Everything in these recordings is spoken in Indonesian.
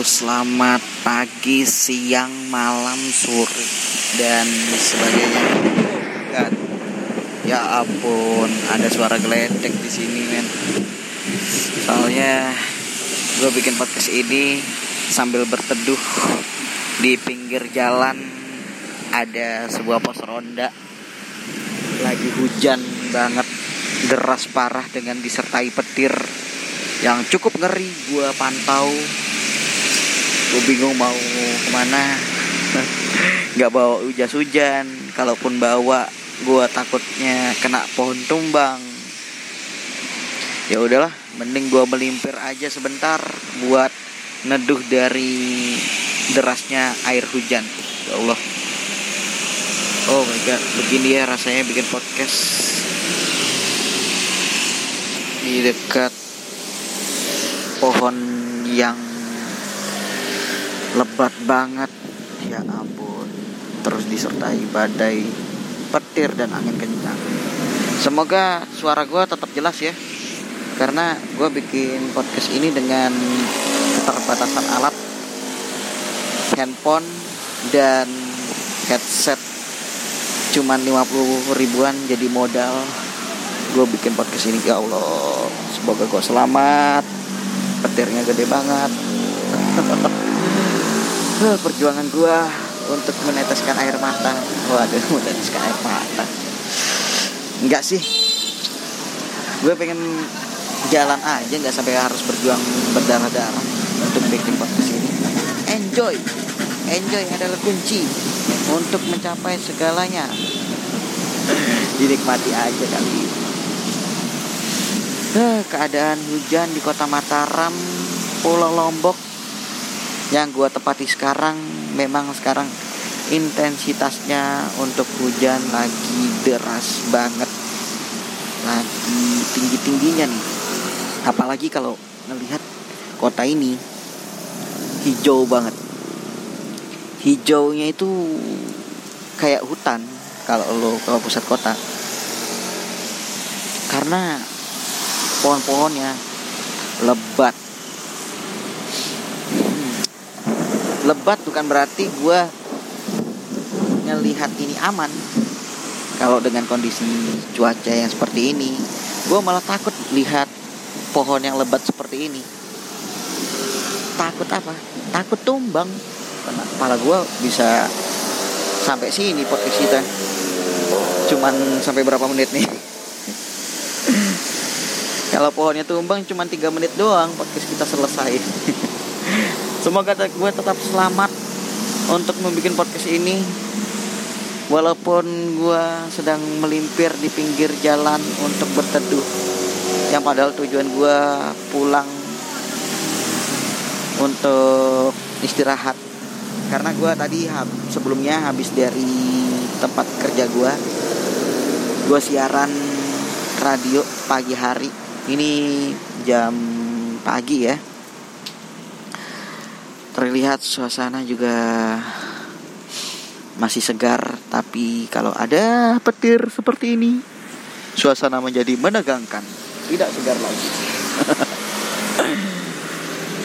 Selamat pagi, siang, malam, sore, dan sebagainya. Ya ampun, ada suara geledek di sini, men. Soalnya gue bikin podcast ini sambil berteduh di pinggir jalan ada sebuah pos ronda. Lagi hujan banget, deras parah dengan disertai petir yang cukup ngeri gue pantau gue bingung mau ke mana. Nggak bawa jas hujan. Kalaupun bawa gue takutnya kena pohon tumbang. Ya udahlah mending gue melimpir aja sebentar buat neduh dari derasnya air hujan. Ya Allah. Oh my god begini ya rasanya bikin podcast. Di dekat pohon yang lebat banget. Ya ampun. Terus disertai badai petir dan angin kencang. Semoga suara gue tetap jelas ya. Karena gue bikin podcast ini dengan keterbatasan alat handphone dan headset. Cuman 50 ribuan jadi modal gue bikin podcast ini. Ya Allah semoga gue selamat. Petirnya gede banget perjuangan gue untuk meneteskan air mata. Waduh meneteskan air mata. Enggak sih. Gue pengen jalan aja nggak sampai harus berjuang berdarah-darah untuk bikin podcast ini. Enjoy. Enjoy adalah kunci untuk mencapai segalanya. Dinikmati aja kali. Eh, keadaan hujan di kota Mataram, Pulau Lombok yang gue tepati sekarang memang sekarang intensitasnya untuk hujan lagi deras banget. Lagi tinggi-tingginya nih. Apalagi kalau melihat kota ini hijau banget. Hijaunya itu kayak hutan kalau lo kalau pusat kota. Karena pohon-pohonnya lebat hmm. Lebat bukan berarti gue ngelihat ini aman. Kalau dengan kondisi cuaca yang seperti ini gue malah takut lihat pohon yang lebat seperti ini. Takut apa? Takut tumbang. Karena kepala gue bisa sampai sini podcast kita. Cuman sampai berapa menit nih? Kalau pohonnya tumbang cuma tiga menit doang podcast kita selesai semoga gue tetap selamat untuk membuat podcast ini. Walaupun gue sedang melimpir di pinggir jalan untuk berteduh. Yang padahal tujuan gue pulang untuk istirahat. Karena gue tadi sebelumnya habis dari tempat kerja gue gue siaran radio pagi hari. Ini jam pagi ya. Terlihat suasana juga masih segar, tapi kalau ada petir seperti ini, suasana menjadi menegangkan, tidak segar lagi.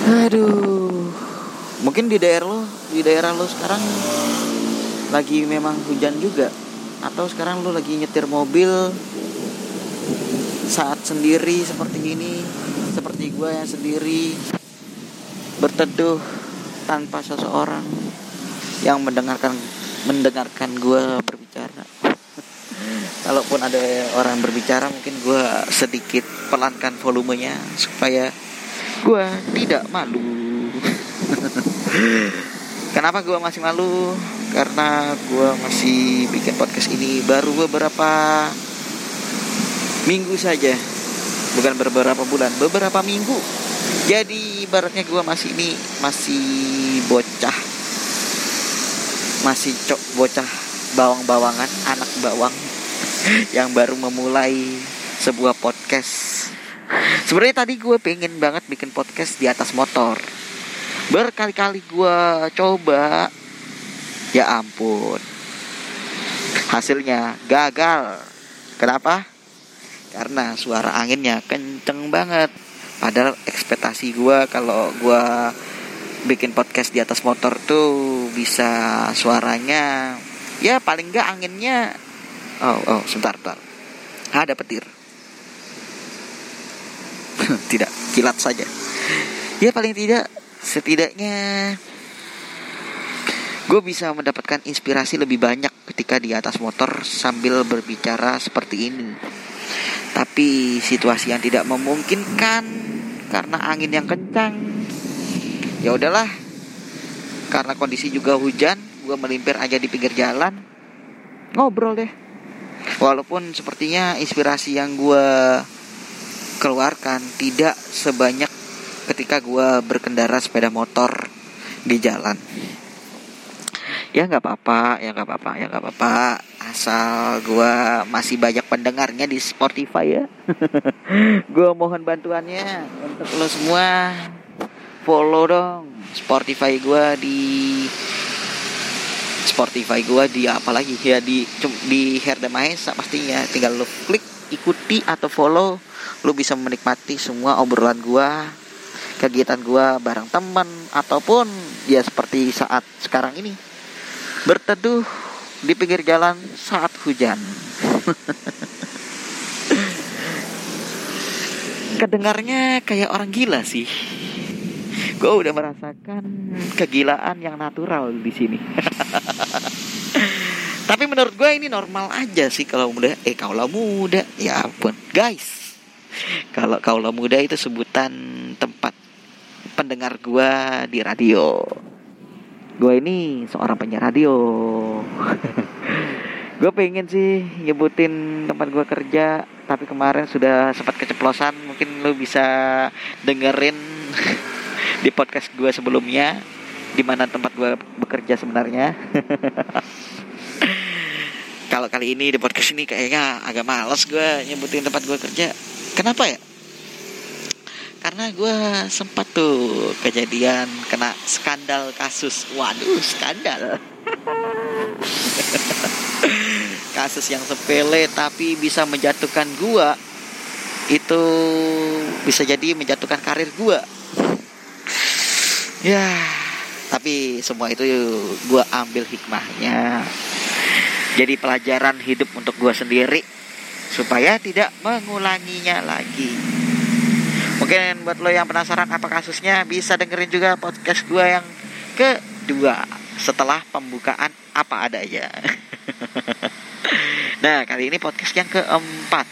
Aduh, mungkin di daerah lo, di daerah lo sekarang lagi memang hujan juga, atau sekarang lo lagi nyetir mobil saat sendiri seperti ini seperti gue yang sendiri berteduh tanpa seseorang yang mendengarkan mendengarkan gue berbicara. Kalaupun ada orang berbicara mungkin gue sedikit pelankan volumenya supaya gue tidak malu. Kenapa gue masih malu? Karena gue masih bikin podcast ini baru beberapa minggu saja. Bukan beberapa bulan beberapa minggu jadi ibaratnya gue masih ini masih bocah. Masih cok bocah bawang-bawangan anak bawang yang baru memulai sebuah podcast. Sebenarnya tadi gue pengen banget bikin podcast di atas motor. Berkali-kali gue coba. Ya ampun. Hasilnya gagal. Kenapa? Karena suara anginnya kenceng banget padahal ekspektasi gue kalau gue bikin podcast di atas motor tuh bisa suaranya ya paling nggak anginnya. Oh oh sebentar sebentar. Ada petir. Tidak kilat saja. Ya paling tidak setidaknya gue bisa mendapatkan inspirasi lebih banyak ketika di atas motor sambil berbicara seperti ini tapi situasi yang tidak memungkinkan karena angin yang kencang. Ya udahlah karena kondisi juga hujan gue melimpir aja di pinggir jalan. Ngobrol deh. Walaupun sepertinya inspirasi yang gue keluarkan tidak sebanyak ketika gue berkendara sepeda motor di jalan. Ya nggak apa-apa ya nggak apa-apa ya nggak apa-apa asal gue masih banyak pendengarnya di Spotify ya. Gue mohon bantuannya untuk lo semua. Follow dong Spotify gue di Spotify gue di apa lagi? Ya di di Herda Mahesa pastinya. Tinggal lo klik ikuti atau follow. Lo bisa menikmati semua obrolan gue kegiatan gue bareng teman ataupun ya seperti saat sekarang ini. Berteduh di pinggir jalan saat hujan. Kedengarnya kayak orang gila sih. Gue udah merasakan kegilaan yang natural di sini. Tapi menurut gue ini normal aja sih kalau muda. Eh kalau muda. Ya ampun guys. Kalau kaulah muda itu sebutan tempat pendengar gue di radio gue ini seorang penyiar radio. Gue pengen sih nyebutin tempat gue kerja tapi kemarin sudah sempat keceplosan. Mungkin lo bisa dengerin di podcast gue sebelumnya di mana tempat gue bekerja sebenarnya. Kalau kali ini di podcast ini kayaknya agak males gue nyebutin tempat gue kerja. Kenapa ya karena gue sempat tuh kejadian kena skandal kasus waduh skandal. Kasus yang sepele tapi bisa menjatuhkan gue itu bisa jadi menjatuhkan karir gue ya tapi semua itu gue ambil hikmahnya. Jadi pelajaran hidup untuk gue sendiri supaya tidak mengulanginya lagi mungkin buat lo yang penasaran apa kasusnya bisa dengerin juga podcast gue yang kedua setelah pembukaan apa adanya. Nah kali ini podcast yang keempat.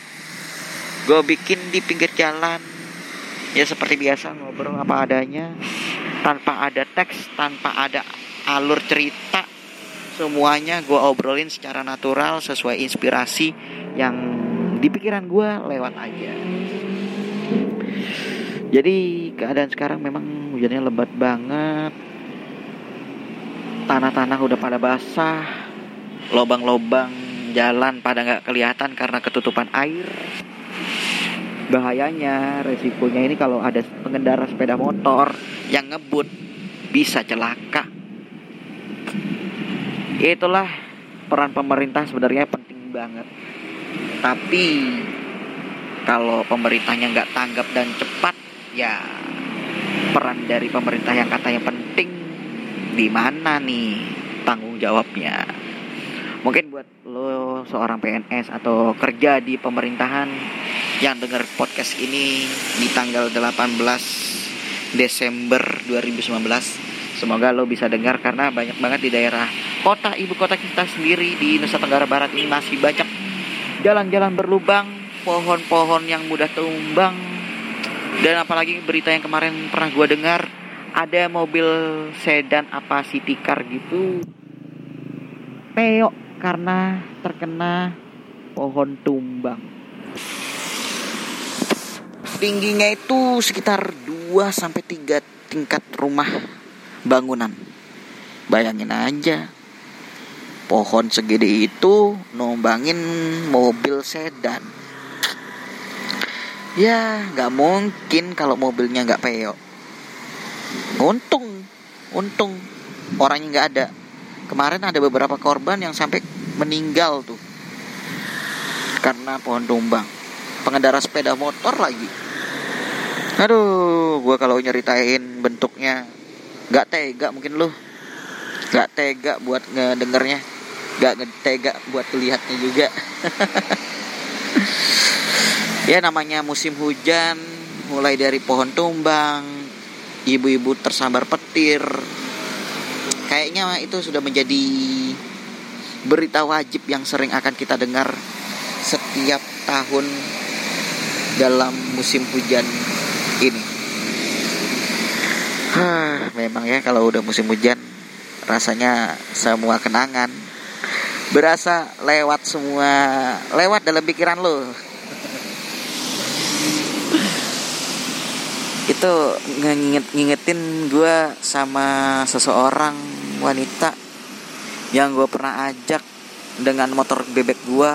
Gue bikin di pinggir jalan. Ya seperti biasa ngobrol apa adanya tanpa ada teks tanpa ada alur cerita. Semuanya gue obrolin secara natural sesuai inspirasi yang di pikiran gue lewat aja jadi keadaan sekarang memang hujannya lebat banget. Tanah-tanah udah pada basah. Lobang-lobang jalan pada nggak kelihatan karena ketutupan air. Bahayanya resikonya ini kalau ada pengendara sepeda motor yang ngebut bisa celaka. Itulah peran pemerintah sebenarnya penting banget. Tapi kalau pemerintahnya nggak tanggap dan cepat ya peran dari pemerintah yang katanya penting di mana nih tanggung jawabnya? Mungkin buat lo seorang PNS atau kerja di pemerintahan yang dengar podcast ini di tanggal 18 Desember 2019 semoga lo bisa dengar karena banyak banget di daerah kota ibu kota kita sendiri di Nusa Tenggara Barat ini masih banyak jalan-jalan berlubang pohon-pohon yang mudah tumbang dan apalagi berita yang kemarin pernah gue dengar ada mobil sedan apa city car gitu peok karena terkena pohon tumbang tingginya itu sekitar 2 sampai 3 tingkat rumah bangunan. Bayangin aja. Pohon segede itu nombangin mobil sedan. Ya, nggak mungkin kalau mobilnya nggak peyok. Untung, untung orangnya nggak ada. Kemarin ada beberapa korban yang sampai meninggal tuh karena pohon tumbang. Pengendara sepeda motor lagi Aduh, gue kalau nyeritain bentuknya nggak tega mungkin lu nggak tega buat ngedengernya nggak tega buat lihatnya juga ya namanya musim hujan mulai dari pohon tumbang ibu-ibu tersambar petir kayaknya itu sudah menjadi berita wajib yang sering akan kita dengar setiap tahun dalam musim hujan ini. Hah, memang ya kalau udah musim hujan rasanya semua kenangan berasa lewat semua lewat dalam pikiran lo itu nginget ngingetin gue sama seseorang wanita yang gue pernah ajak dengan motor bebek gue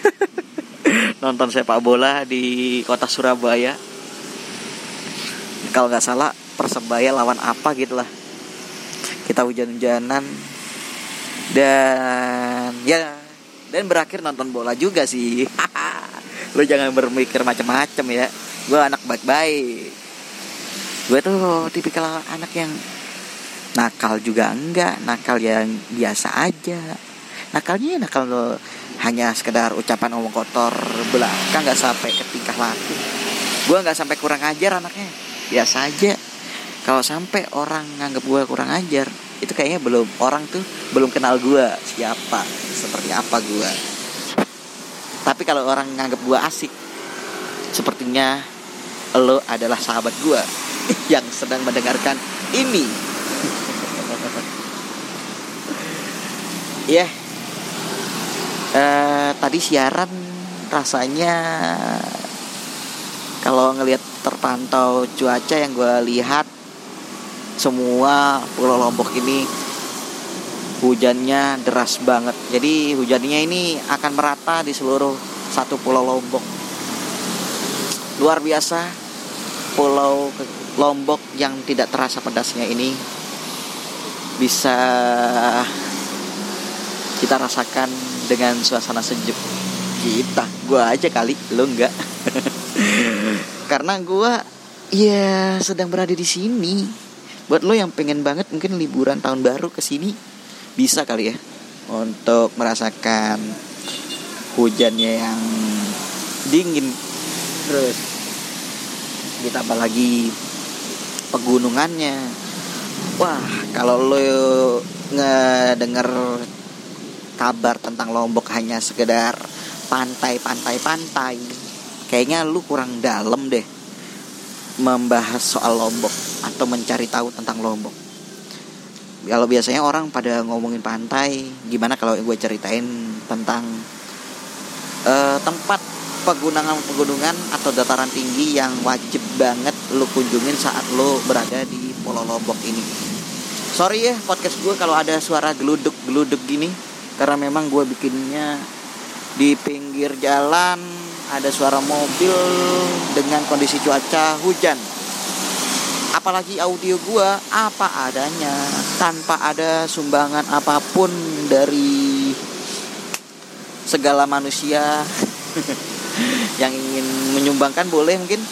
nonton sepak bola di kota Surabaya. Kalau nggak salah persebaya lawan apa gitu lah. Kita hujan-hujanan. Dan ya dan berakhir nonton bola juga sih lu jangan berpikir macam-macam ya. Gue anak baik-baik. Gue tuh tipikal anak yang nakal juga enggak nakal yang biasa aja. Nakalnya ya nakal lo hanya sekedar ucapan omong kotor belakang nggak sampai ke tingkah laku. Gue nggak sampai kurang ajar anaknya. Biasa aja. Kalau sampai orang nganggap gue kurang ajar itu kayaknya belum orang tuh belum kenal gue siapa seperti apa gue tapi kalau orang nganggap gue asik sepertinya lo adalah sahabat gue yang sedang mendengarkan ini ya yeah. uh, tadi siaran rasanya kalau ngelihat terpantau cuaca yang gue lihat semua pulau Lombok ini hujannya deras banget. Jadi hujannya ini akan merata di seluruh satu pulau Lombok. Luar biasa pulau Lombok yang tidak terasa pedasnya ini bisa kita rasakan dengan suasana sejuk kita gua aja kali lo enggak karena gua ya sedang berada di sini buat lo yang pengen banget mungkin liburan tahun baru ke sini bisa kali ya. Untuk merasakan hujannya yang dingin. Terus ditambah lagi pegunungannya. Wah kalau lo ngedenger kabar tentang Lombok hanya sekedar pantai pantai pantai kayaknya lu kurang dalam deh membahas soal Lombok atau mencari tahu tentang Lombok kalau biasanya orang pada ngomongin pantai gimana kalau gue ceritain tentang uh, tempat pegunungan-pegunungan atau dataran tinggi yang wajib banget lo kunjungin saat lo berada di Pulau Lombok ini. Sorry ya podcast gue kalau ada suara geluduk-geluduk gini karena memang gue bikinnya di pinggir jalan ada suara mobil dengan kondisi cuaca hujan apalagi audio gua apa adanya tanpa ada sumbangan apa pun dari segala manusia yang ingin menyumbangkan boleh mungkin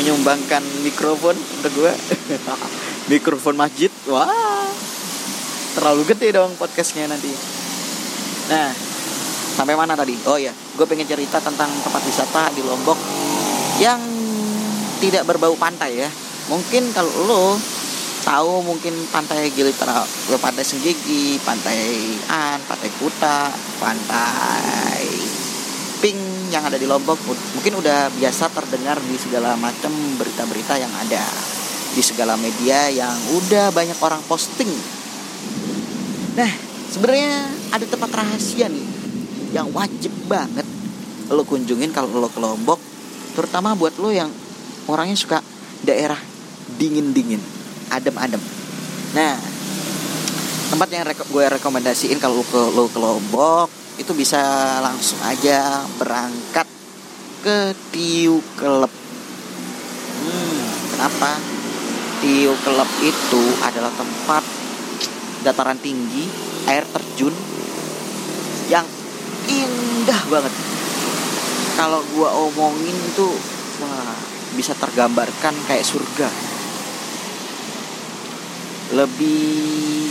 menyumbangkan mikrofon untuk gua. Mikrofon masjid. Wah terlalu gede dong podcastnya nanti. Nah sampai mana tadi? Oh ya gue pengen cerita tentang tempat wisata di lombok yang tidak berbau pantai ya. Mungkin kalau lo tahu mungkin pantai Gilitra, pantai Senggigi, pantai An, pantai Kuta, pantai Pink yang ada di Lombok. Mungkin udah biasa terdengar di segala macam berita-berita yang ada. Di segala media yang udah banyak orang posting. Nah, sebenarnya ada tempat rahasia nih yang wajib banget lo kunjungin kalau lo ke Lombok, terutama buat lo yang orangnya suka daerah dingin-dingin, adem-adem. Nah, tempat yang reko gue rekomendasiin kalau ke lo ke Lombok itu bisa langsung aja berangkat ke Tiu Kelep. Hmm, kenapa? Tiu Kelep itu adalah tempat dataran tinggi, air terjun yang indah banget. Kalau gue omongin tuh wah bisa tergambarkan kayak surga lebih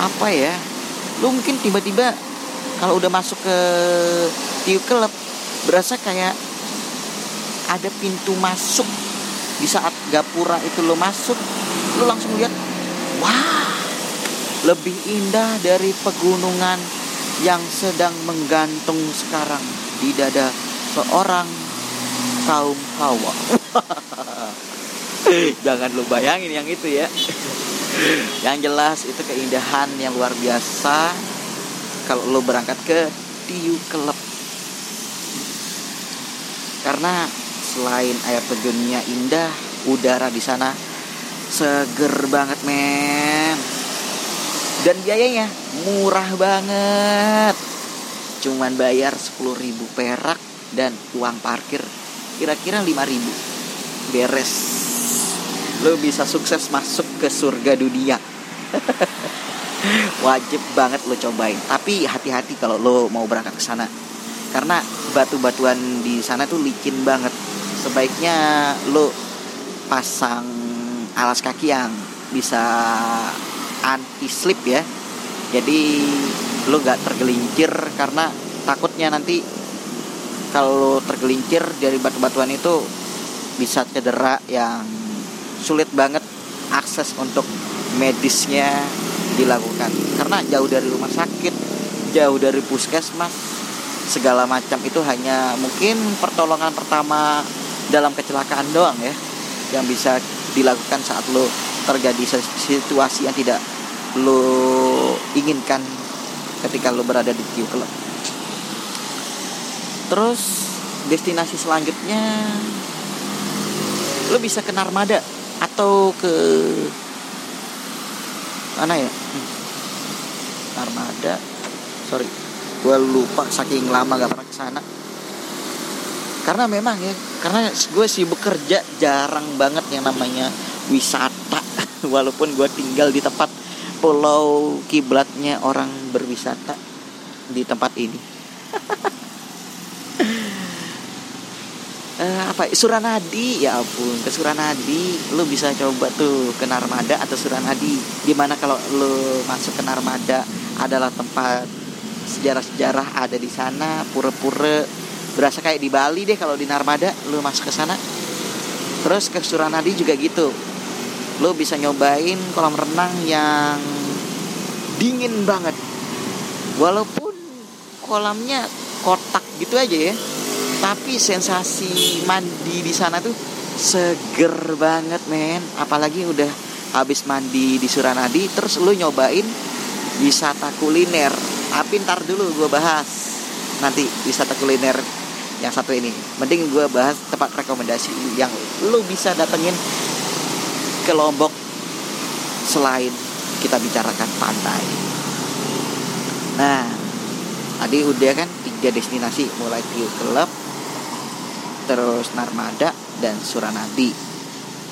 apa ya? Lu mungkin tiba-tiba kalau udah masuk ke tiu club berasa kayak ada pintu masuk. Di saat gapura itu lo masuk lo langsung lihat wah lebih indah dari pegunungan yang sedang menggantung sekarang di dada seorang kaum hawa jangan lo bayangin yang itu ya. Yang jelas itu keindahan yang luar biasa. Kalau lo berangkat ke Tiu Club karena selain air terjunnya indah udara di sana seger banget men. Dan biayanya murah banget. Cuman bayar 10.000 perak dan uang parkir kira-kira 5.000 beres lo bisa sukses masuk ke surga dunia. Wajib banget lo cobain. Tapi hati-hati kalau lo mau berangkat ke sana. Karena batu-batuan di sana tuh licin banget. Sebaiknya lo pasang alas kaki yang bisa anti slip ya. Jadi lo gak tergelincir karena takutnya nanti kalau tergelincir dari batu-batuan itu bisa cedera yang sulit banget akses untuk medisnya dilakukan karena jauh dari rumah sakit jauh dari puskesmas segala macam itu hanya mungkin pertolongan pertama dalam kecelakaan doang ya yang bisa dilakukan saat lo terjadi situasi yang tidak lo inginkan ketika lo berada di Q Club. Terus destinasi selanjutnya lo bisa ke Narmada atau ke mana ya? Hmm. armada sorry. Gue lupa saking lama gak pernah ke sana karena memang ya karena gue sih bekerja jarang banget yang namanya wisata. Walaupun gue tinggal di tempat pulau kiblatnya orang berwisata di tempat ini uh, apa? Suranadi. Ya ampun ke Suranadi. Lu bisa coba tuh ke Narmada atau Suranadi. Di mana kalau lu masuk ke Narmada adalah tempat sejarah-sejarah ada di sana pura-pura. Berasa kayak di Bali deh kalau di Narmada lu masuk ke sana. Terus ke Suranadi juga gitu. Lu bisa nyobain kolam renang yang dingin banget. Walaupun kolamnya kotak gitu aja ya tapi sensasi mandi di sana tuh seger banget men. Apalagi udah habis mandi di Suranadi terus lu nyobain wisata kuliner. Tapi ntar dulu gue bahas nanti wisata kuliner yang satu ini. Mending gue bahas tempat rekomendasi yang lu bisa datengin ke Lombok selain kita bicarakan pantai. Nah tadi udah kan tiga destinasi mulai Tiu Club terus Narmada dan Suranadi.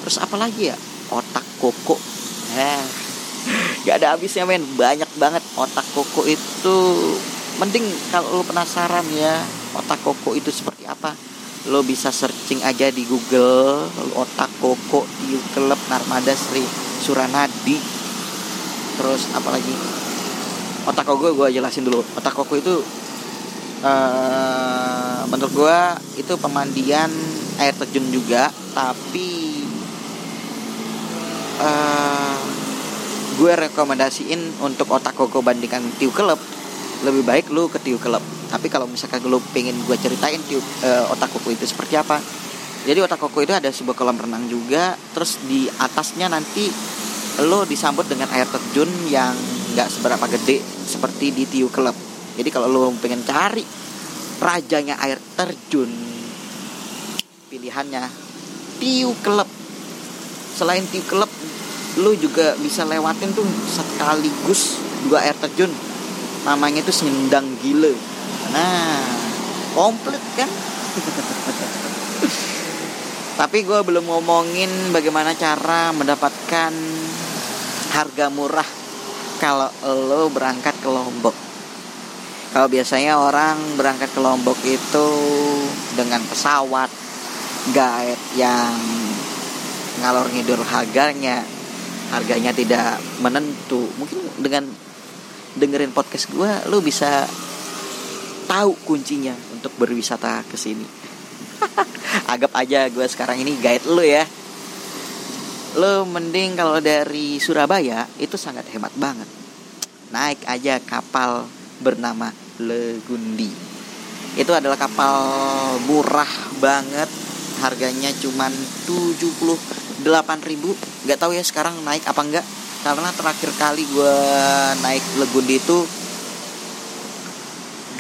Terus apa lagi ya? Otak koko. Eh gak ada habisnya men. Banyak banget otak koko itu. Mending kalau lo penasaran ya otak koko itu seperti apa lo bisa searching aja di Google otak koko di klub Narmada Sri Suranadi. Terus apalagi otak koko gue jelasin dulu. Otak koko itu uh, menurut gue itu pemandian air terjun juga tapi uh, gue rekomendasiin untuk otak koko bandingkan tiu kelep. Lebih baik lu ke tiu kelep. Tapi kalau misalkan lu pengen gue ceritain tiu uh, otak koko itu seperti apa jadi otak koko itu ada sebuah kolam renang juga terus di atasnya nanti lo disambut dengan air terjun yang nggak seberapa gede seperti di tiu kelep. Jadi kalau lo pengen cari rajanya air terjun. Pilihannya tiu klub selain tiu klub lu juga bisa lewatin tuh sekaligus dua air terjun. Namanya itu sendang gile nah komplit kan? Tapi gue belum ngomongin bagaimana cara mendapatkan harga murah kalau lo berangkat ke Lombok kalau biasanya orang berangkat ke Lombok itu dengan pesawat guide yang ngalor ngidur harganya. Harganya tidak menentu. Mungkin dengan dengerin podcast gue lu bisa tahu kuncinya untuk berwisata ke sini. Anggap aja gue sekarang ini guide lu ya. Lo mending kalau dari Surabaya itu sangat hemat banget. Naik aja kapal bernama Legundi. Itu adalah kapal murah banget. Harganya cuman 78 ribu. Nggak tahu ya sekarang naik apa enggak karena terakhir kali gue naik Legundi itu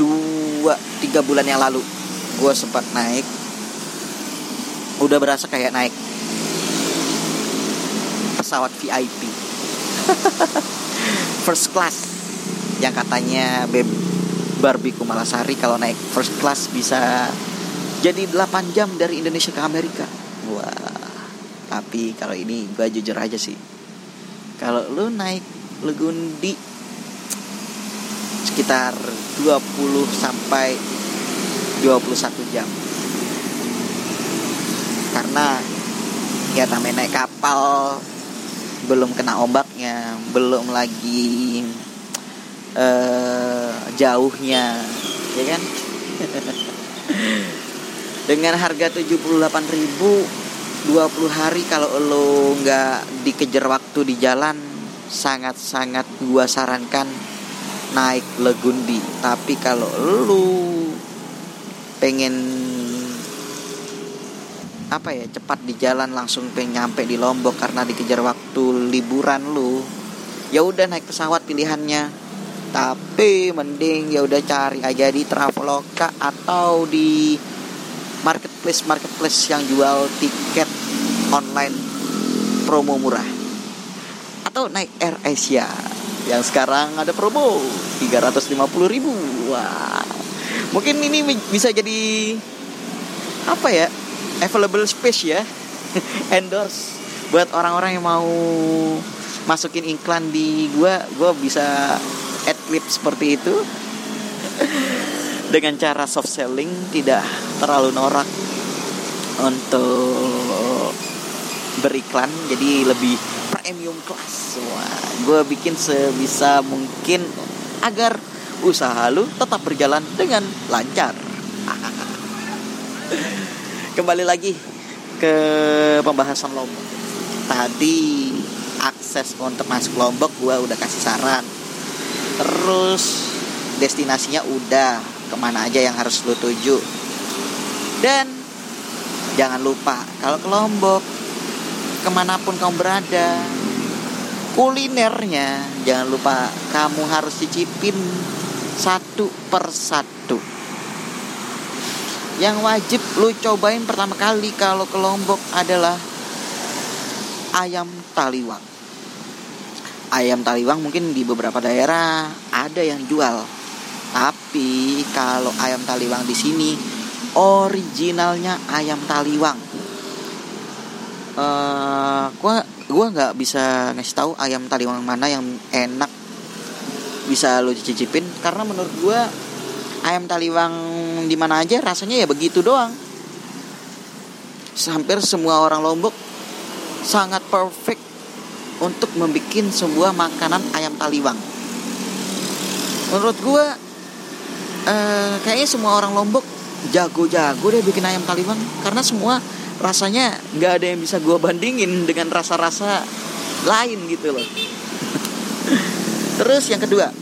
dua tiga bulan yang lalu. Gue sempat naik. Udah berasa kayak naik pesawat VIP first class yang katanya Beb Barbie Kumalasari kalau naik first class bisa jadi 8 jam dari Indonesia ke Amerika. Wah tapi kalau ini gue jujur aja sih. Kalau lu naik Legundi sekitar 20 sampai 21 jam. Karena ya namanya naik kapal belum kena ombaknya belum lagi uh, jauhnya ya kan? Dengan harga 78.000 20 hari kalau lo nggak dikejar waktu di jalan sangat-sangat gua sarankan naik Legundi. Tapi kalau lo pengen apa ya cepat di jalan langsung pengen nyampe di Lombok karena dikejar waktu liburan lu ya udah naik pesawat pilihannya tapi mending ya udah cari aja di Traveloka atau di marketplace marketplace yang jual tiket online promo murah. Atau naik Air Asia yang sekarang ada promo 350 ribu. Wah mungkin ini bisa jadi apa ya available space ya endorse buat orang-orang yang mau masukin iklan di gua. Gua bisa clip seperti itu dengan cara soft selling tidak terlalu norak untuk beriklan jadi lebih premium class semua gue bikin sebisa mungkin agar usaha lu tetap berjalan dengan lancar kembali lagi ke pembahasan Lombok. Tadi akses untuk masuk Lombok gue udah kasih saran. Terus destinasinya udah ke mana aja yang harus lu tuju. Dan jangan lupa kalau ke Lombok ke mana pun kamu berada kulinernya jangan lupa kamu harus cicipin satu persatu yang wajib lu cobain pertama kali kalau ke Lombok adalah ayam taliwang. Ayam taliwang mungkin di beberapa daerah ada yang jual. Tapi kalau ayam taliwang di sini originalnya ayam taliwang. Uh, gua gua nggak bisa ngasih tahu ayam taliwang mana yang enak bisa lo cicipin karena menurut gua ayam taliwang di mana aja rasanya ya begitu doang. Hampir semua orang Lombok sangat perfect untuk membuat sebuah makanan ayam taliwang. Menurut gue, eh, kayaknya semua orang Lombok jago-jago deh bikin ayam taliwang karena semua rasanya nggak ada yang bisa gue bandingin dengan rasa-rasa lain gitu loh. Terus yang kedua,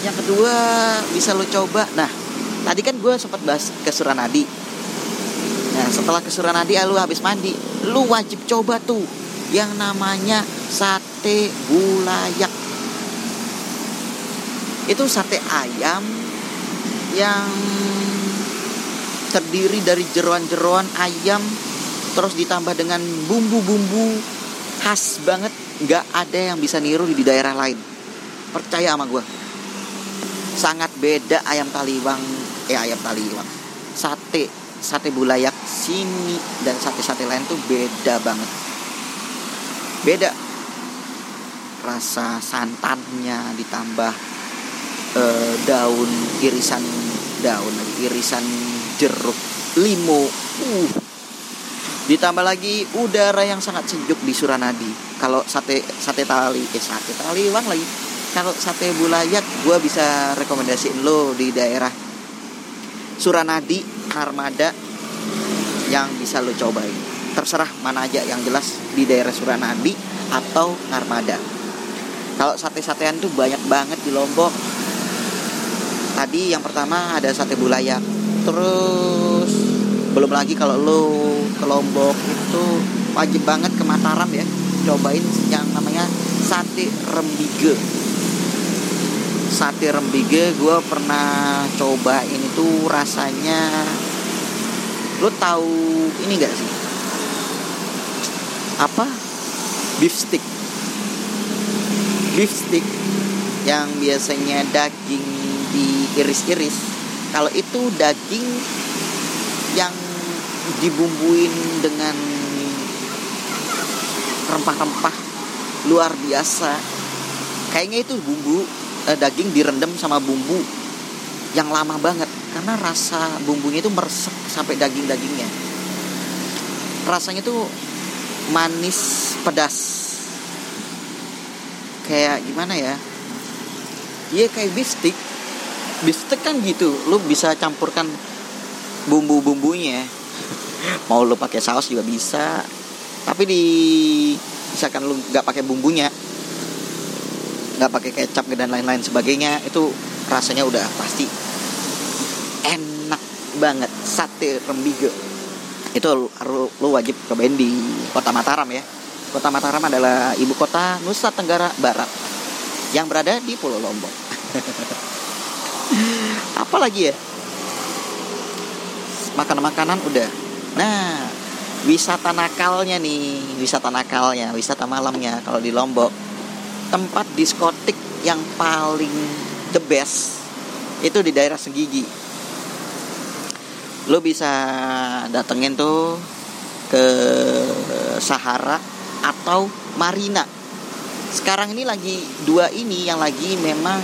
yang kedua bisa lo coba nah tadi kan gue sempat bahas ke Suranadi nah setelah ke Suranadi lu habis mandi lu wajib coba tuh yang namanya sate bulayak. Itu sate ayam yang terdiri dari jeroan-jeroan ayam terus ditambah dengan bumbu-bumbu khas banget. Nggak ada yang bisa niru di daerah lain. Percaya sama gue sangat beda ayam taliwang eh ayam taliwang. Sate sate bulayak sini dan sate-sate lain tuh beda banget. Beda. Rasa santannya ditambah eh, daun irisan daun irisan jeruk limo uh. Ditambah lagi udara yang sangat sejuk di Suranadi. Kalau sate sate tali eh sate tali bang lagi. Kalau sate bulayak gue bisa rekomendasiin lo di daerah Suranadi Narmada yang bisa lo cobain. Terserah mana aja yang jelas di daerah Suranadi atau Narmada. Kalau sate-satean tuh banyak banget di Lombok. Tadi yang pertama ada sate bulayak terus belum lagi kalau lo ke Lombok itu wajib banget ke Mataram ya. Cobain yang namanya sate rembige sate rembige gue pernah coba ini tuh rasanya. Lo tahu ini gak sih? Apa? Beef stick. Beef stick yang biasanya daging diiris-iris. Kalau itu daging yang dibumbuin dengan rempah-rempah luar biasa. Kayaknya itu bumbu eh, daging direndam sama bumbu yang lama banget. Karena rasa bumbunya itu meresap sampai daging-dagingnya. Rasanya tuh manis pedas. Kayak gimana ya? Iya kayak beef stick kan gitu. Lu bisa campurkan bumbu-bumbunya. Mau lu pakai saus juga bisa. Tapi di misalkan lu nggak pakai bumbunya nggak pakai kecap dan lain-lain sebagainya itu rasanya udah pasti enak banget. Sate rembige itu lu, lu wajib cobain di kota Mataram ya. Kota Mataram adalah ibu kota Nusa Tenggara Barat yang berada di Pulau Lombok. Apa lagi ya? Makanan-makanan udah. Nah wisata nakalnya nih wisata nakalnya wisata malamnya kalau di Lombok tempat diskotik yang paling the best itu di daerah Senggigi lo bisa datengin tuh ke Sahara atau Marina. Sekarang ini lagi dua ini yang lagi memang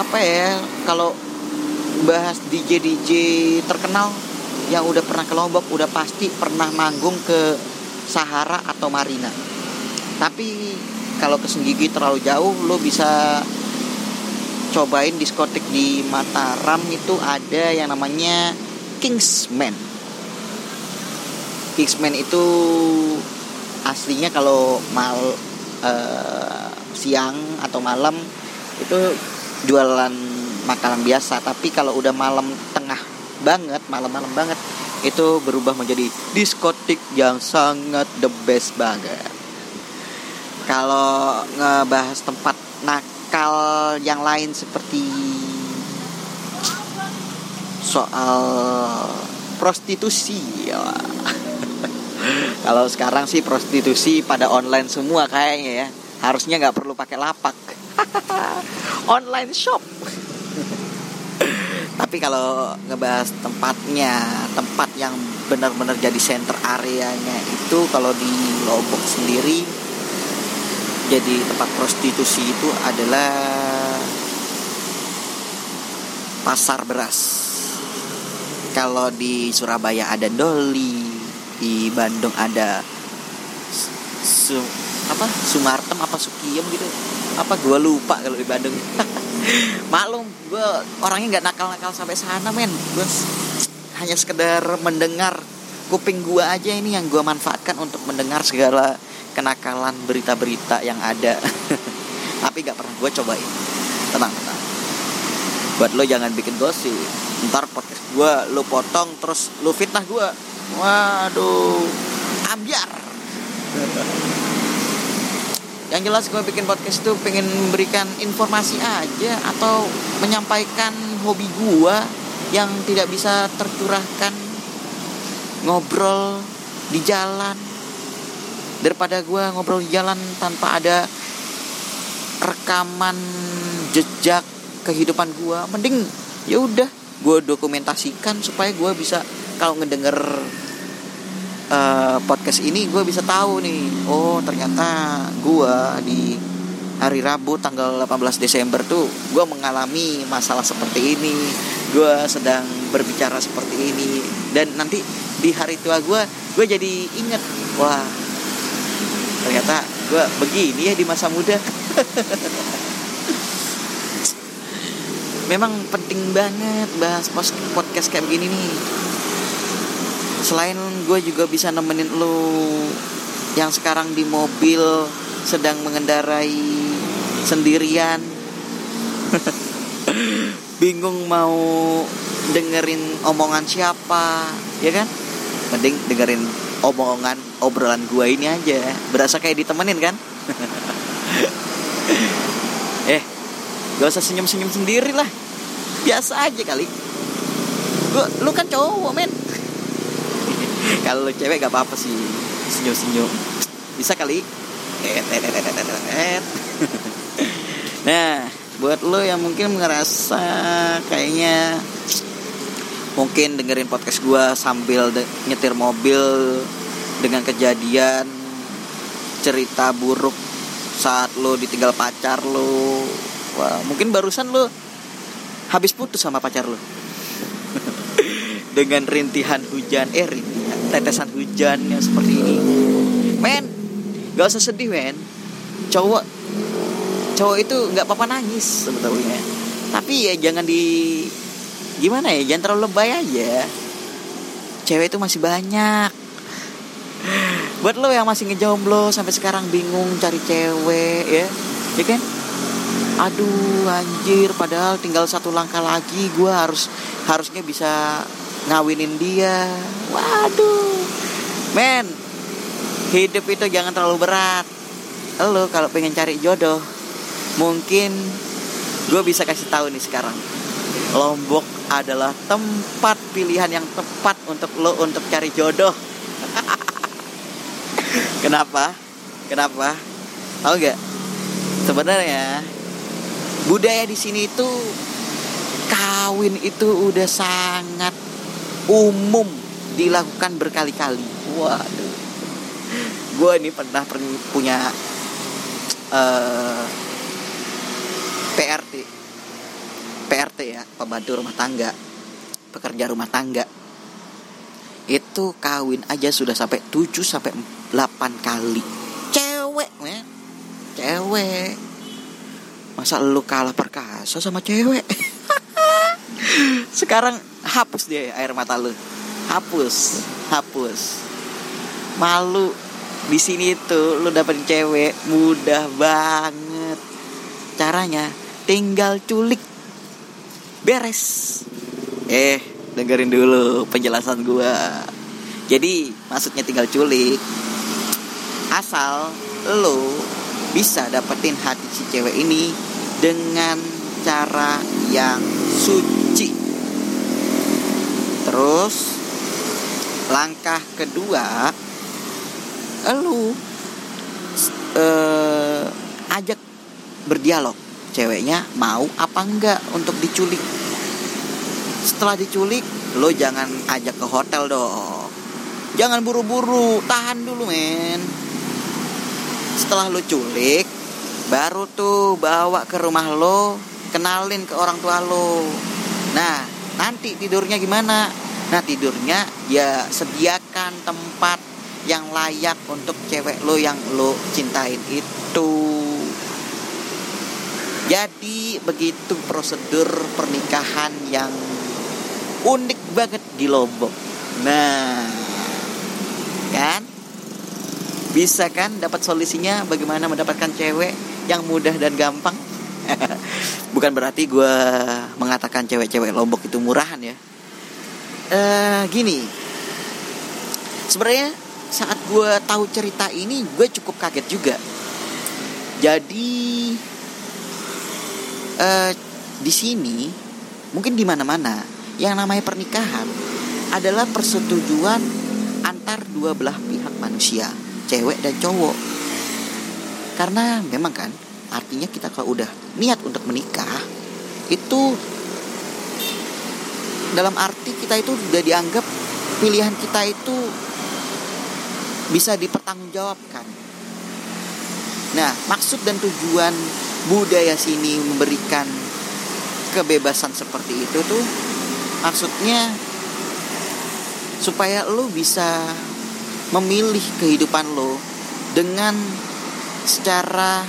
apa ya kalau bahas DJ DJ terkenal yang udah pernah ke Lombok udah pasti pernah manggung ke Sahara atau Marina tapi kalau ke Senggigi terlalu jauh lo bisa cobain diskotik di Mataram. Itu ada yang namanya Kingsman. Kingsman itu aslinya kalau mal uh, siang atau malam itu jualan makanan biasa. Tapi kalau udah malam tengah banget malam-malam banget itu berubah menjadi diskotik yang sangat the best banget kalau ngebahas tempat nakal yang lain seperti soal prostitusi ya. Kalau sekarang sih prostitusi pada online semua kayaknya ya. Harusnya nggak perlu pakai lapak. Online shop. Tapi kalau ngebahas tempatnya tempat yang benar-benar jadi center areanya itu kalau di Lombok sendiri jadi tempat prostitusi itu adalah pasar beras. Kalau di Surabaya ada Doli di Bandung ada su, apa? Sumartem apa Sukiem gitu. Apa? Gue lupa kalau di Bandung. Maklum gue orangnya nggak nakal-nakal sampai sana men. Gue hanya sekedar mendengar kuping gue aja ini yang gue manfaatkan untuk mendengar segala kenakalan berita-berita yang ada. Tapi nggak pernah gue cobain. Tenang tenang. Buat lo jangan bikin gosip. Ntar podcast gue lo potong terus lo fitnah gue waduh. Ambiar. Yang jelas gue bikin podcast tuh pengen memberikan informasi aja atau menyampaikan hobi gue yang tidak bisa tercurahkan. Ngobrol di jalan daripada gue ngobrol jalan tanpa ada rekaman jejak kehidupan gue mending ya udah gue dokumentasikan supaya gue bisa kalau ngedenger uh, podcast ini gue bisa tahu nih oh ternyata gue di hari Rabu tanggal 18 Desember tuh gue mengalami masalah seperti ini gue sedang berbicara seperti ini dan nanti di hari tua gue gue jadi inget wah ternyata gue begini ya di masa muda. Memang penting banget bahas podcast kayak begini nih. Selain gue juga bisa nemenin lo yang sekarang di mobil sedang mengendarai sendirian. Bingung mau dengerin omongan siapa ya kan? Mending dengerin omongan obrolan gue ini aja. Berasa kayak ditemenin kan? Eh gak usah senyum senyum sendiri lah. Biasa aja kali. Gua lu kan cowok men. Kalau cewek gak apa-apa sih. Senyum senyum bisa kali. Nah buat lo yang mungkin ngerasa kayaknya mungkin dengerin podcast gue sambil de nyetir mobil dengan kejadian cerita buruk saat lo ditinggal pacar lo. Wah mungkin barusan lo habis putus sama pacar lo. Dengan rintihan hujan eh rintihan tetesan hujan yang seperti ini. Men gak usah sedih men. Cowok cowok itu nggak apa-apa nangis sebetulnya. Tapi ya jangan di gimana ya? Jangan terlalu lebay aja. Cewek itu masih banyak. Buat lo yang masih ngejomblo sampai sekarang bingung cari cewek ya. Ya kan? Aduh anjir padahal tinggal satu langkah lagi gue harus harusnya bisa ngawinin dia. Waduh. Men hidup itu jangan terlalu berat. Lo kalau pengen cari jodoh mungkin gue bisa kasih tahu nih sekarang Lombok adalah tempat pilihan yang tepat untuk lo untuk cari jodoh. Kenapa? Kenapa? Tahu nggak? Sebenarnya budaya di sini itu kawin itu udah sangat umum dilakukan berkali-kali. Waduh. Gue ini pernah punya uh, PRT PRT ya pembantu rumah tangga pekerja rumah tangga. Itu kawin aja sudah sampai 7 sampai 8 kali. Cewek men. Cewek. Masa lu kalah perkasa sama cewek? Sekarang hapus dia air mata lu. Hapus hapus. Malu. Di sini itu lu dapetin cewek mudah banget. Caranya tinggal culik beres. Eh dengerin dulu penjelasan gua. Jadi maksudnya tinggal culik. Asal lo bisa dapetin hati si cewek ini dengan cara yang suci. Terus langkah kedua lu uh, ajak berdialog ceweknya mau apa enggak untuk diculik? Setelah diculik lo jangan ajak ke hotel dong. Jangan buru-buru tahan dulu men. Setelah lo culik baru tuh bawa ke rumah lo kenalin ke orang tua lo. Nah nanti tidurnya gimana? Nah tidurnya ya sediakan tempat yang layak untuk cewek lo yang lo cintain itu jadi begitu prosedur pernikahan yang unik banget di Lombok. Nah, kan? Bisa kan dapat solusinya bagaimana mendapatkan cewek yang mudah dan gampang? Bukan berarti gue mengatakan cewek-cewek Lombok itu murahan ya. Uh, gini, sebenarnya saat gue tahu cerita ini gue cukup kaget juga. Jadi uh, di sini mungkin di mana-mana yang namanya pernikahan adalah persetujuan antar dua belah pihak manusia, cewek dan cowok. Karena memang kan artinya kita kalau udah niat untuk menikah itu dalam arti kita itu sudah dianggap pilihan kita itu bisa dipertanggungjawabkan. Nah, maksud dan tujuan budaya sini memberikan kebebasan seperti itu tuh maksudnya supaya lo bisa memilih kehidupan lo dengan secara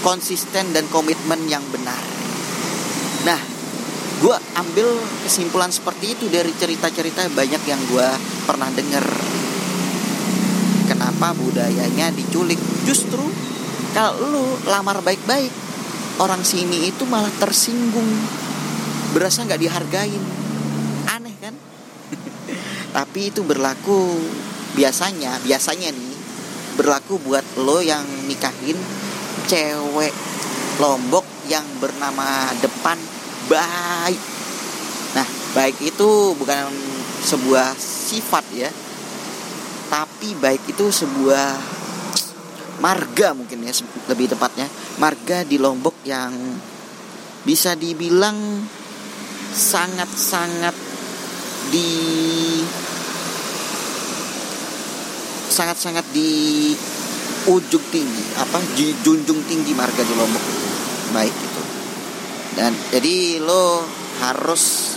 konsisten dan komitmen yang benar. Nah, gue ambil kesimpulan seperti itu dari cerita-cerita banyak yang gue pernah dengar. Kenapa budayanya diculik? Justru kalau lu lamar baik-baik, orang sini itu malah tersinggung, berasa nggak dihargain. Aneh kan? Tapi itu berlaku biasanya, biasanya nih berlaku buat lo yang nikahin cewek Lombok yang bernama depan baik. Nah, baik itu bukan sebuah sifat ya. Tapi baik itu sebuah marga mungkin ya lebih tepatnya. Marga di Lombok yang bisa dibilang sangat-sangat di sangat-sangat di ujung tinggi apa junjung tinggi marga di Lombok. Baik itu. Dan jadi lo harus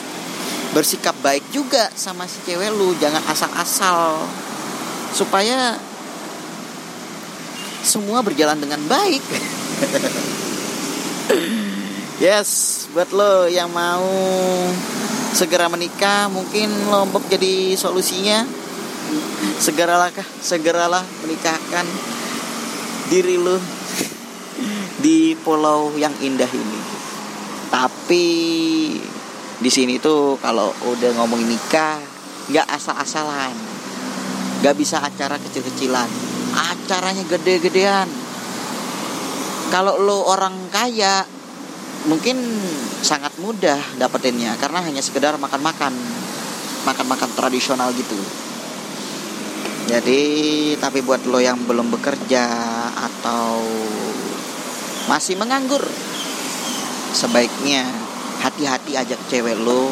bersikap baik juga sama si cewek lu jangan asal-asal. Supaya semua berjalan dengan baik. Yes buat lo yang mau segera menikah mungkin Lombok jadi solusinya. Segeralah segeralah menikahkan diri lu di pulau yang indah ini. Tapi di sini tuh kalau udah ngomongin nikah nggak asal-asalan. Nggak bisa acara kecil-kecilan acaranya gede-gedean. Kalau lo orang kaya mungkin sangat mudah dapetinnya karena hanya sekedar makan-makan makan-makan tradisional gitu. Jadi tapi buat lo yang belum bekerja atau masih menganggur sebaiknya hati-hati ajak cewek lo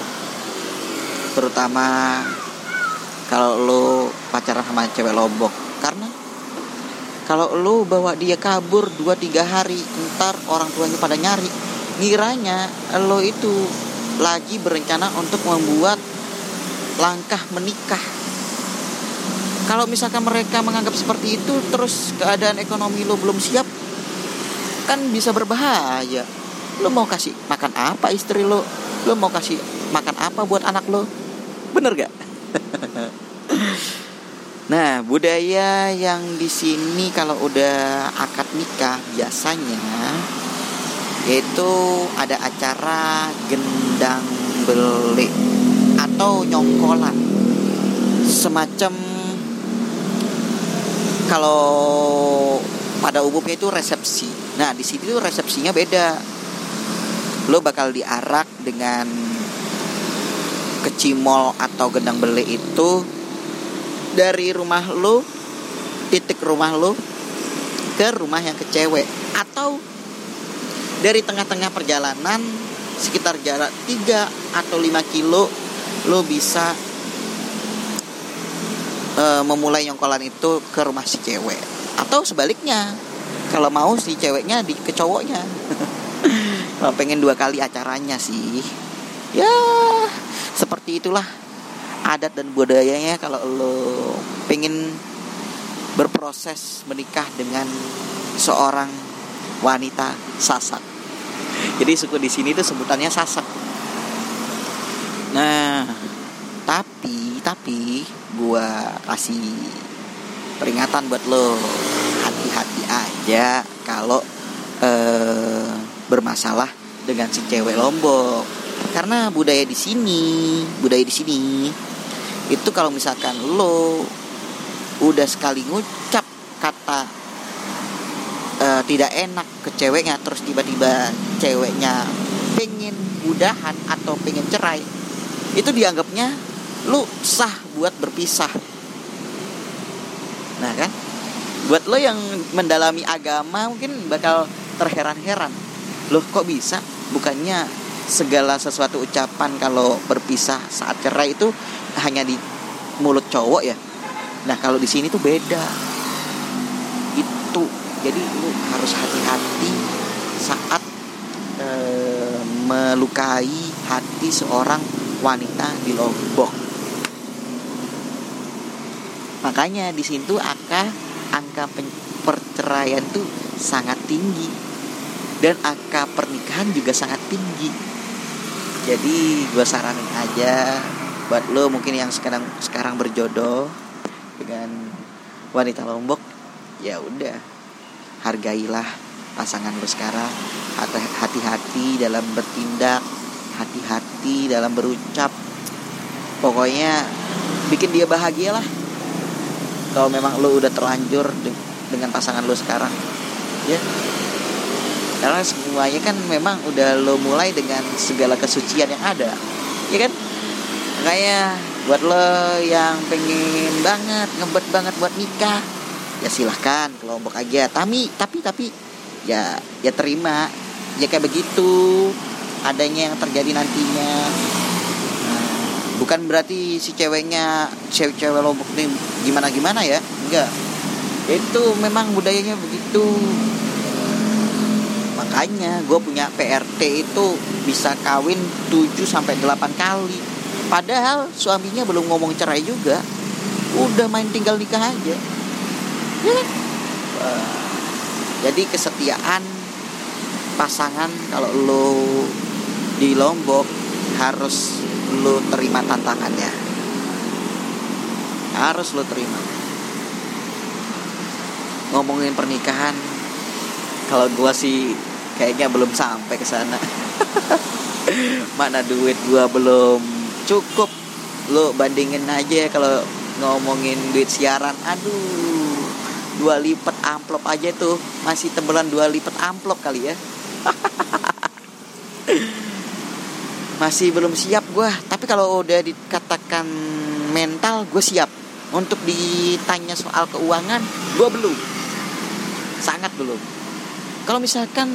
terutama kalau lo pacaran sama cewek lombok. Karena kalau lo bawa dia kabur 2-3 hari ntar orang tuanya pada nyari. Ngiranya lo itu lagi berencana untuk membuat langkah menikah. Kalau misalkan mereka menganggap seperti itu terus keadaan ekonomi lo belum siap kan bisa berbahaya. Lo mau kasih makan apa istri lo? Lo mau kasih makan apa buat anak lo? Bener gak nah budaya yang di sini kalau udah akad nikah biasanya yaitu ada acara gendang beli atau nyongkolan semacam kalau pada umumnya itu resepsi. Nah, di sini tuh resepsinya beda. Lo bakal diarak dengan kecimol atau gendang beli itu dari rumah lo titik rumah lo ke rumah yang kecewek atau dari tengah-tengah perjalanan sekitar jarak 3 atau 5 kilo lo bisa e, memulai nyongkolan itu ke rumah si cewek. Atau sebaliknya kalau mau si ceweknya di ke cowoknya. Pengen dua kali acaranya sih. Ya seperti itulah adat dan budayanya kalau lo pengen berproses menikah dengan seorang wanita sasak. Jadi suku di sini tuh sebutannya sasak. Nah tapi tapi gua kasih peringatan buat lo. Hati-hati aja kalau eh, bermasalah dengan si cewek lombok. Karena budaya di sini budaya di sini itu kalau misalkan lo udah sekali ngucap kata uh, tidak enak ke ceweknya terus tiba-tiba ceweknya pengen udahan atau pengen cerai itu dianggapnya lu sah buat berpisah. Nah kan? Buat lo yang mendalami agama mungkin bakal terheran-heran. Loh kok bisa? Bukannya segala sesuatu ucapan kalau berpisah saat cerai itu hanya di mulut cowok ya. Nah kalau di sini tuh beda. Itu. Jadi lu harus hati-hati saat e, melukai hati seorang wanita di Lombok. Makanya di situ angka angka perceraian tuh sangat tinggi. Dan angka pernikahan juga sangat tinggi. Jadi gue saranin aja buat lo mungkin yang sekarang sekarang berjodoh dengan wanita Lombok ya udah hargailah pasangan lo sekarang. Hati-hati dalam bertindak hati-hati dalam berucap. Pokoknya bikin dia bahagia lah kalau memang lo udah terlanjur dengan pasangan lo sekarang ya. Karena semuanya kan memang udah lo mulai dengan segala kesucian yang ada ya kan kayak buat lo yang pengen banget ngebet banget buat nikah ya silahkan ke lombok aja. Tapi tapi tapi ya ya terima. Ya kayak begitu adanya yang terjadi nantinya. Bukan berarti si ceweknya cewek-cewek lombok ini gimana gimana ya enggak. Itu memang budayanya begitu. Makanya gue punya PRT itu bisa kawin 7 sampai 8 kali padahal suaminya belum ngomong cerai juga. Udah main tinggal nikah aja. Ya kan? jadi kesetiaan pasangan kalau lo di Lombok harus lu terima tantangannya. Harus lu terima. Ngomongin pernikahan kalau gua sih kayaknya belum sampai ke sana. Mana duit gua belum cukup. Lu bandingin aja kalau ngomongin duit siaran. Aduh dua lipat amplop aja tuh. Masih tebelan dua lipat amplop kali ya. Masih belum siap gue tapi kalau udah dikatakan mental gue siap. Untuk ditanya soal keuangan gue belum. Sangat belum. Kalau misalkan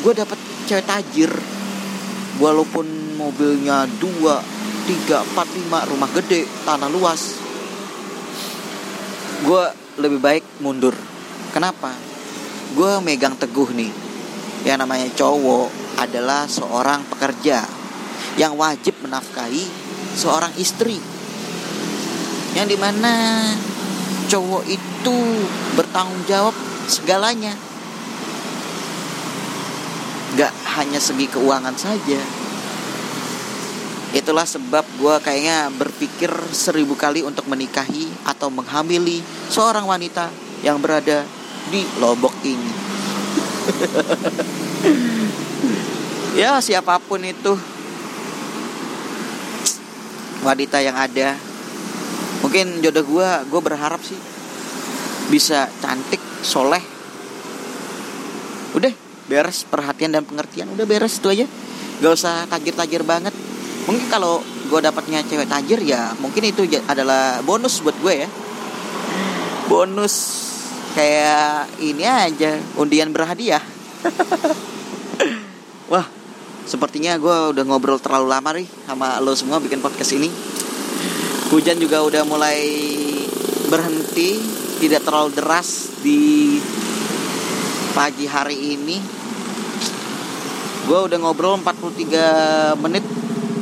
gue dapat cewek tajir walaupun mobilnya dua tiga empat lima rumah gede tanah luas. Gue lebih baik mundur. Kenapa? Gue megang teguh nih. Yang namanya cowok adalah seorang pekerja yang wajib menafkahi seorang istri. Yang di mana cowok itu bertanggung jawab segalanya. Gak hanya segi keuangan saja itulah sebab gue kayaknya berpikir seribu kali untuk menikahi atau menghamili seorang wanita yang berada di Lombok ini. Ya siapa pun itu. Wanita yang ada. Mungkin jodoh gue gue berharap sih bisa cantik soleh. Udah beres perhatian dan pengertian. Udah beres itu aja. Gak usah tajir-tajir banget mungkin kalau gue dapatnya cewek tajir ya mungkin itu adalah bonus buat gue ya bonus kayak ini aja undian berhadiah wah Sepertinya gue udah ngobrol terlalu lama nih sama lo semua bikin podcast ini. Hujan juga udah mulai berhenti, tidak terlalu deras di pagi hari ini. Gue udah ngobrol 43 menit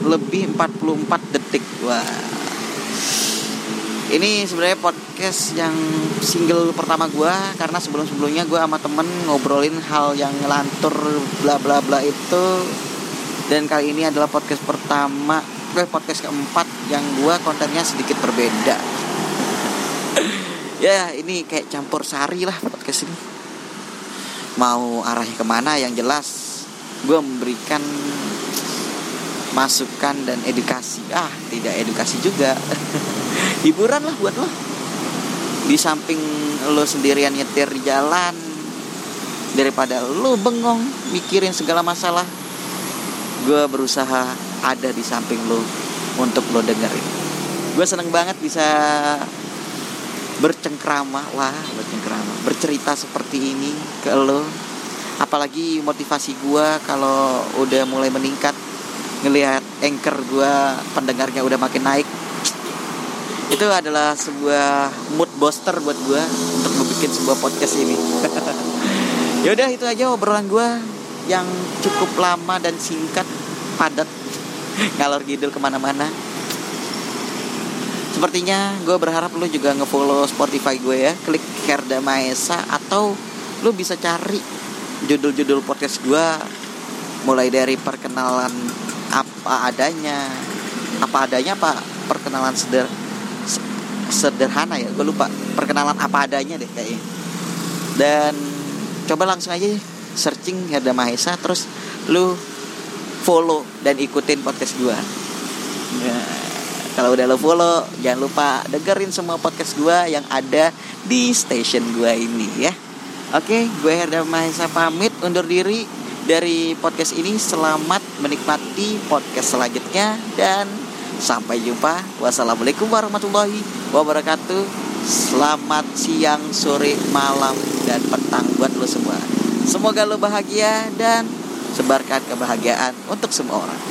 lebih 44 detik. Wah. Ini sebenarnya podcast yang single pertama gue karena sebelum-sebelumnya gue sama temen ngobrolin hal yang ngelantur bla bla bla itu dan kali ini adalah podcast pertama eh, podcast keempat yang gua kontennya sedikit berbeda ya ini kayak campur sari lah podcast ini mau arahnya ke mana yang jelas gue memberikan masukan dan edukasi. Ah tidak edukasi juga. Hiburan lah buat lo. Di samping lo sendirian nyetir di jalan daripada lo bengong mikirin segala masalah gue berusaha ada di samping lo untuk lo dengerin. Gue seneng banget bisa bercengkrama wah bercengkrama bercerita seperti ini ke lo. Apalagi motivasi gue kalau udah mulai meningkat ngelihat anchor gue pendengarnya udah makin naik. Itu adalah sebuah mood booster buat gue untuk membuat sebuah podcast ini. Yaudah itu aja obrolan gue yang cukup lama dan singkat padat ngalor ngidul ke mana-mana. Sepertinya gue berharap lu juga ngefollow Spotify gue ya. Klik Herda Maesa atau lu bisa cari judul-judul podcast gue mulai dari perkenalan apa adanya. Apa adanya apa perkenalan seder sederhana ya? Gue lupa. Perkenalan apa adanya deh kayaknya. Dan coba langsung aja searching Herda Mahesa terus lu follow dan ikutin podcast gue nah, kalau udah lo follow jangan lupa dengerin semua podcast gue yang ada di station gue ini ya. Oke gue Herda Mahesa pamit undur diri dari podcast ini. Selamat menikmati podcast selanjutnya dan sampai jumpa. Wassalamualaikum warahmatullahi wabarakatuh. Selamat siang sore malam dan petang buat lo semua. Semoga lo bahagia dan sebarkan kebahagiaan untuk semua orang